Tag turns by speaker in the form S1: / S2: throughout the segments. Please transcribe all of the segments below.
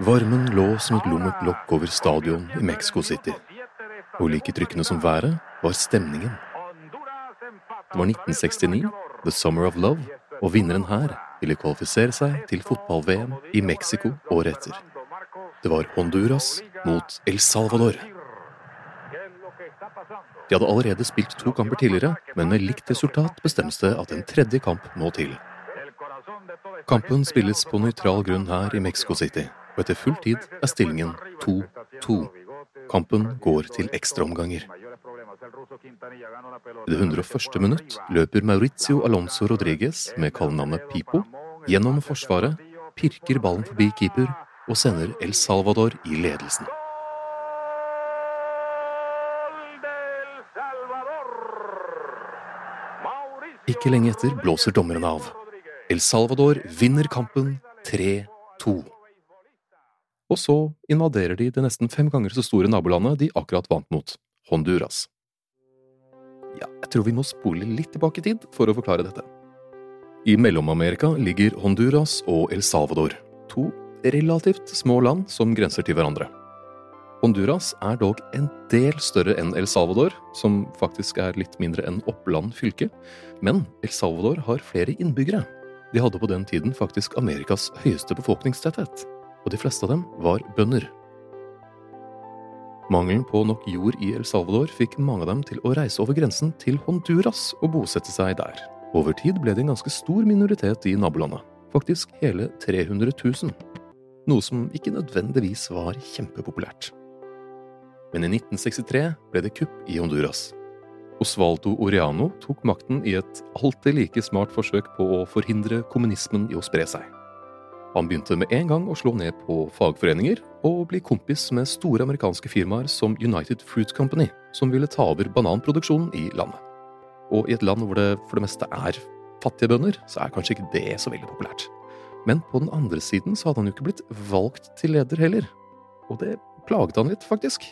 S1: Varmen lå som et lummert lokk over stadion i Mexico City. Og like trykkende som været var stemningen. Det var 1969, The Summer of Love, og vinneren her ville kvalifisere seg til fotball-VM i Mexico året etter. Det var Honduras mot El Salvador. De hadde allerede spilt to kamper tidligere, men med likt resultat bestemmes det at en tredje kamp må til. Kampen spilles på nøytral grunn her i Mexico City, og etter full tid er stillingen 2-2. Kampen går til ekstraomganger. I det 101. minutt løper Maurizio Alonso Rodriguez med kallenavnet Pipo gjennom forsvaret, pirker ballen forbi keeper og sender El Salvador i ledelsen.
S2: Mauricio
S1: Ikke lenge etter blåser dommeren av. El Salvador vinner kampen 3-2. Og så invaderer de det nesten fem ganger så store nabolandet de akkurat vant mot, Honduras. Ja, jeg tror vi må spole litt tilbake i tid for å forklare dette. I Mellom-Amerika ligger Honduras og El Salvador, to relativt små land som grenser til hverandre. Honduras er dog en del større enn El Salvador, som faktisk er litt mindre enn Oppland fylke, men El Salvador har flere innbyggere. De hadde på den tiden faktisk Amerikas høyeste befolkningstetthet, og de fleste av dem var bønder. Mangelen på nok jord i El Salvador fikk mange av dem til å reise over grensen til Honduras og bosette seg der. Over tid ble det en ganske stor minoritet i nabolandet, faktisk hele 300 000. Noe som ikke nødvendigvis var kjempepopulært. Men i 1963 ble det kupp i Honduras. Osvaldo Oriano tok makten i et alltid like smart forsøk på å forhindre kommunismen i å spre seg. Han begynte med en gang å slå ned på fagforeninger og bli kompis med store amerikanske firmaer som United Fruit Company, som ville ta over bananproduksjonen i landet. Og i et land hvor det for det meste er fattige bønder, så er kanskje ikke det så veldig populært. Men på den andre siden så hadde han jo ikke blitt valgt til leder heller. Og det plaget han litt, faktisk.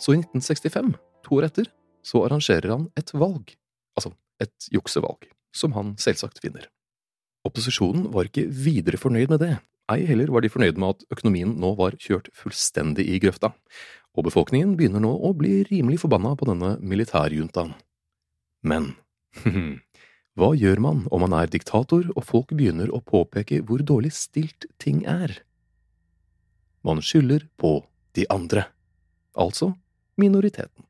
S1: Så i 1965, to år etter, så arrangerer han et valg, altså et juksevalg, som han selvsagt vinner. Opposisjonen var ikke videre fornøyd med det, ei heller var de fornøyd med at økonomien nå var kjørt fullstendig i grøfta, og befolkningen begynner nå å bli rimelig forbanna på denne militærjuntaen. Men hva gjør man om man er diktator og folk begynner å påpeke hvor dårlig stilt ting er? Man skylder på de andre, altså minoriteten.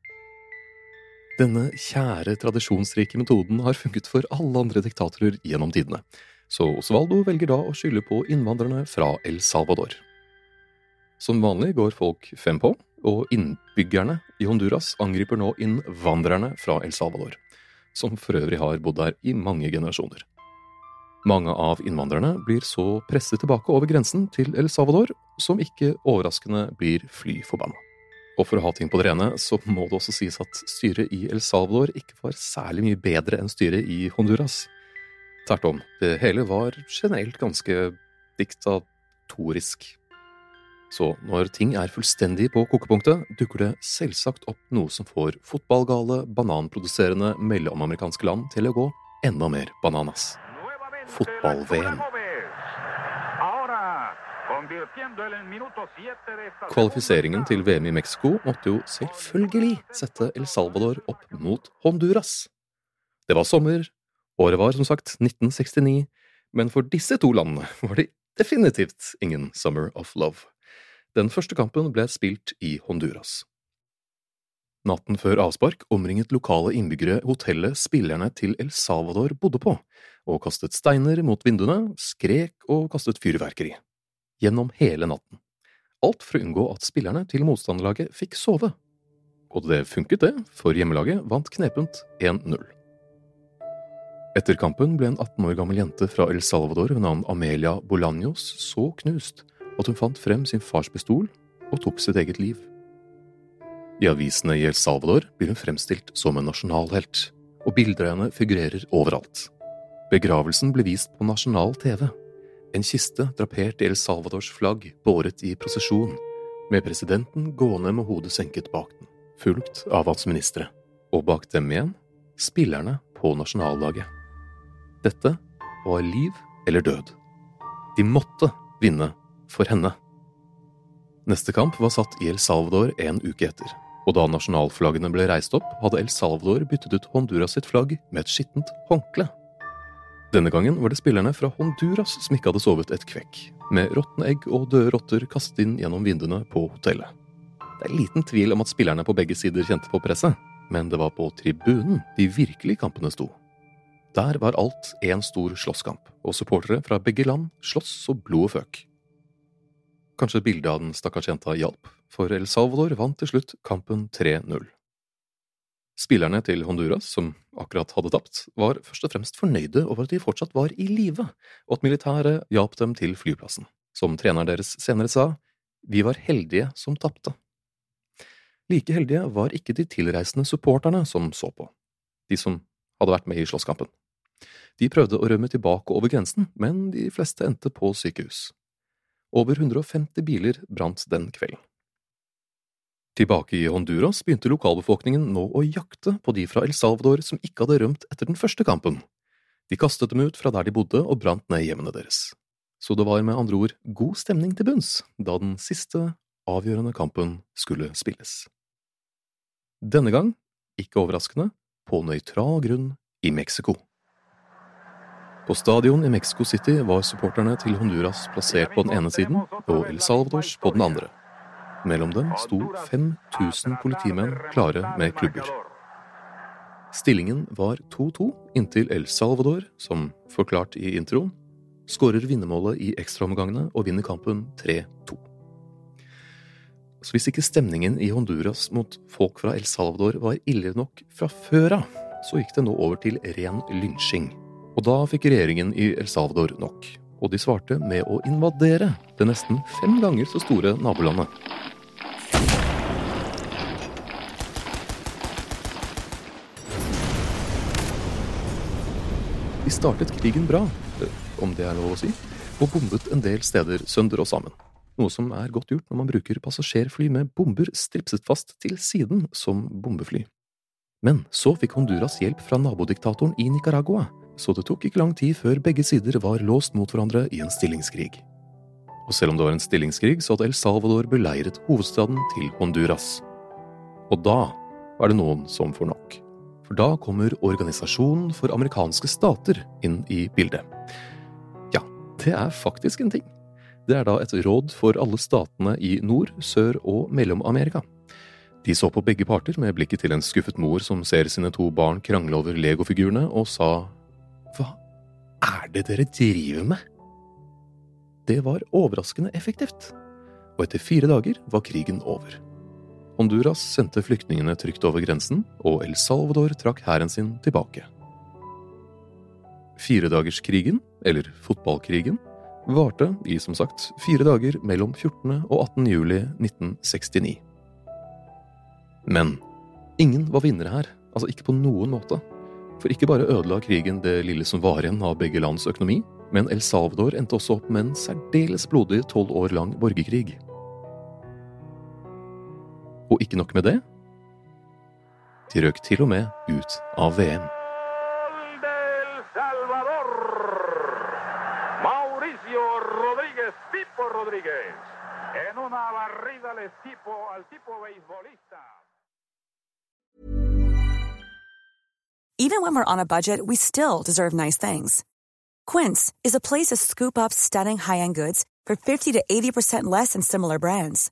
S1: Denne kjære, tradisjonsrike metoden har funket for alle andre diktatorer gjennom tidene, så Osvaldo velger da å skylde på innvandrerne fra El Salvador. Som vanlig går folk fem på, og innbyggerne i Honduras angriper nå innvandrerne fra El Salvador, som for øvrig har bodd der i mange generasjoner. Mange av innvandrerne blir så presset tilbake over grensen til El Salvador, som ikke overraskende blir fly forbanna. Og for å ha ting på det rene, så må det også sies at styret i El Salvador ikke var særlig mye bedre enn styret i Honduras. Tvert om, det hele var generelt ganske diktatorisk. Så når ting er fullstendig på kokepunktet, dukker det selvsagt opp noe som får fotballgale, bananproduserende mellomamerikanske land til å gå enda mer bananas. Fotball-VM. Kvalifiseringen til VM i Mexico måtte jo selvfølgelig sette El Salvador opp mot Honduras. Det var sommer, året var som sagt 1969, men for disse to landene var det definitivt ingen Summer of Love. Den første kampen ble spilt i Honduras. Natten før avspark omringet lokale innbyggere hotellet spillerne til El Salvador bodde på, og kastet steiner mot vinduene, skrek og kastet fyrverkeri. Gjennom hele natten. Alt for å unngå at spillerne til motstanderlaget fikk sove. Og det funket, det, for hjemmelaget vant knepent 1-0. Etter kampen ble en 18 år gammel jente fra El Salvador ved navn Amelia Bolaños så knust at hun fant frem sin fars pistol og tok sitt eget liv. I avisene i El Salvador blir hun fremstilt som en nasjonalhelt, og bilder av henne figurerer overalt. Begravelsen ble vist på nasjonal TV. En kiste drapert i El Salvadors flagg båret i prosesjon, med presidenten gående med hodet senket bak den, fulgt av hans ministre, og bak dem igjen spillerne på nasjonallaget. Dette var liv eller død. De måtte vinne for henne. Neste kamp var satt i El Salvador en uke etter, og da nasjonalflaggene ble reist opp, hadde El Salvador byttet ut Honduras sitt flagg med et skittent håndkle. Denne gangen var det spillerne fra Honduras som ikke hadde sovet et kvekk, med råtne egg og døde rotter kastet inn gjennom vinduene på hotellet. Det er liten tvil om at spillerne på begge sider kjente på presset, men det var på tribunen de virkelige kampene sto. Der var alt én stor slåsskamp, og supportere fra begge land sloss så blodet føk. Kanskje bildet av den stakkars jenta hjalp, for El Salvador vant til slutt kampen 3-0. Spillerne til Honduras, som akkurat hadde tapt, var først og fremst fornøyde over at de fortsatt var i live, og at militæret hjalp dem til flyplassen. Som treneren deres senere sa, vi var heldige som tapte. Like heldige var ikke de tilreisende supporterne som så på, de som hadde vært med i slåsskampen. De prøvde å rømme tilbake over grensen, men de fleste endte på sykehus. Over 150 biler brant den kvelden. Tilbake i Honduras begynte lokalbefolkningen nå å jakte på de fra El Salvador som ikke hadde rømt etter den første kampen. De kastet dem ut fra der de bodde og brant ned hjemmene deres. Så det var med andre ord god stemning til bunns da den siste, avgjørende kampen skulle spilles. Denne gang, ikke overraskende, på nøytral grunn i Mexico. På stadion i Mexico City var supporterne til Honduras plassert på den ene siden og El Salvadors på den andre. Mellom dem sto 5000 politimenn klare med klubber. Stillingen var 2-2 inntil El Salvador, som forklart i introen, skårer vinnermålet i ekstraomgangene og vinner kampen 3-2. Så hvis ikke stemningen i Honduras mot folk fra El Salvador var ille nok fra før av, så gikk det nå over til ren lynsjing. Og da fikk regjeringen i El Salvador nok, og de svarte med å invadere det nesten fem ganger så store nabolandet. De startet krigen bra, om det er lov å si, og bombet en del steder sønder og sammen. noe som er godt gjort når man bruker passasjerfly med bomber stripset fast til siden som bombefly. Men så fikk Honduras hjelp fra nabodiktatoren i Nicaragua, så det tok ikke lang tid før begge sider var låst mot hverandre i en stillingskrig. Og selv om det var en stillingskrig, så hadde El Salvador beleiret hovedstaden til Honduras. Og da var det noen som får nok. For da kommer Organisasjonen for amerikanske stater inn i bildet. Ja, det er faktisk en ting. Det er da et råd for alle statene i Nord-, Sør- og Mellom-Amerika. De så på begge parter med blikket til en skuffet mor som ser sine to barn krangle over legofigurene, og sa Hva er det dere driver med? Det var overraskende effektivt, og etter fire dager var krigen over. Honduras sendte flyktningene trygt over grensen, og El Salvador trakk hæren sin tilbake. Firedagerskrigen, eller fotballkrigen, varte i som sagt fire dager mellom 14. og 18. juli 1969. Men ingen var vinnere her, altså ikke på noen måte. For ikke bare ødela krigen det lille som var igjen av begge lands økonomi, men El Salvador endte også opp med en særdeles blodig tolv år lang borgerkrig. Og ikke nok med det. De røk til og med ut av VM.
S2: Gol de El Salvador. Mauricio Rodríguez, Pipo Rodríguez. En una barrida al tipo, al tipo beisbolista.
S3: Even when we're on a budget, we still deserve nice things. Quince is a place to scoop up stunning high-end goods for 50 to 80% less than similar brands.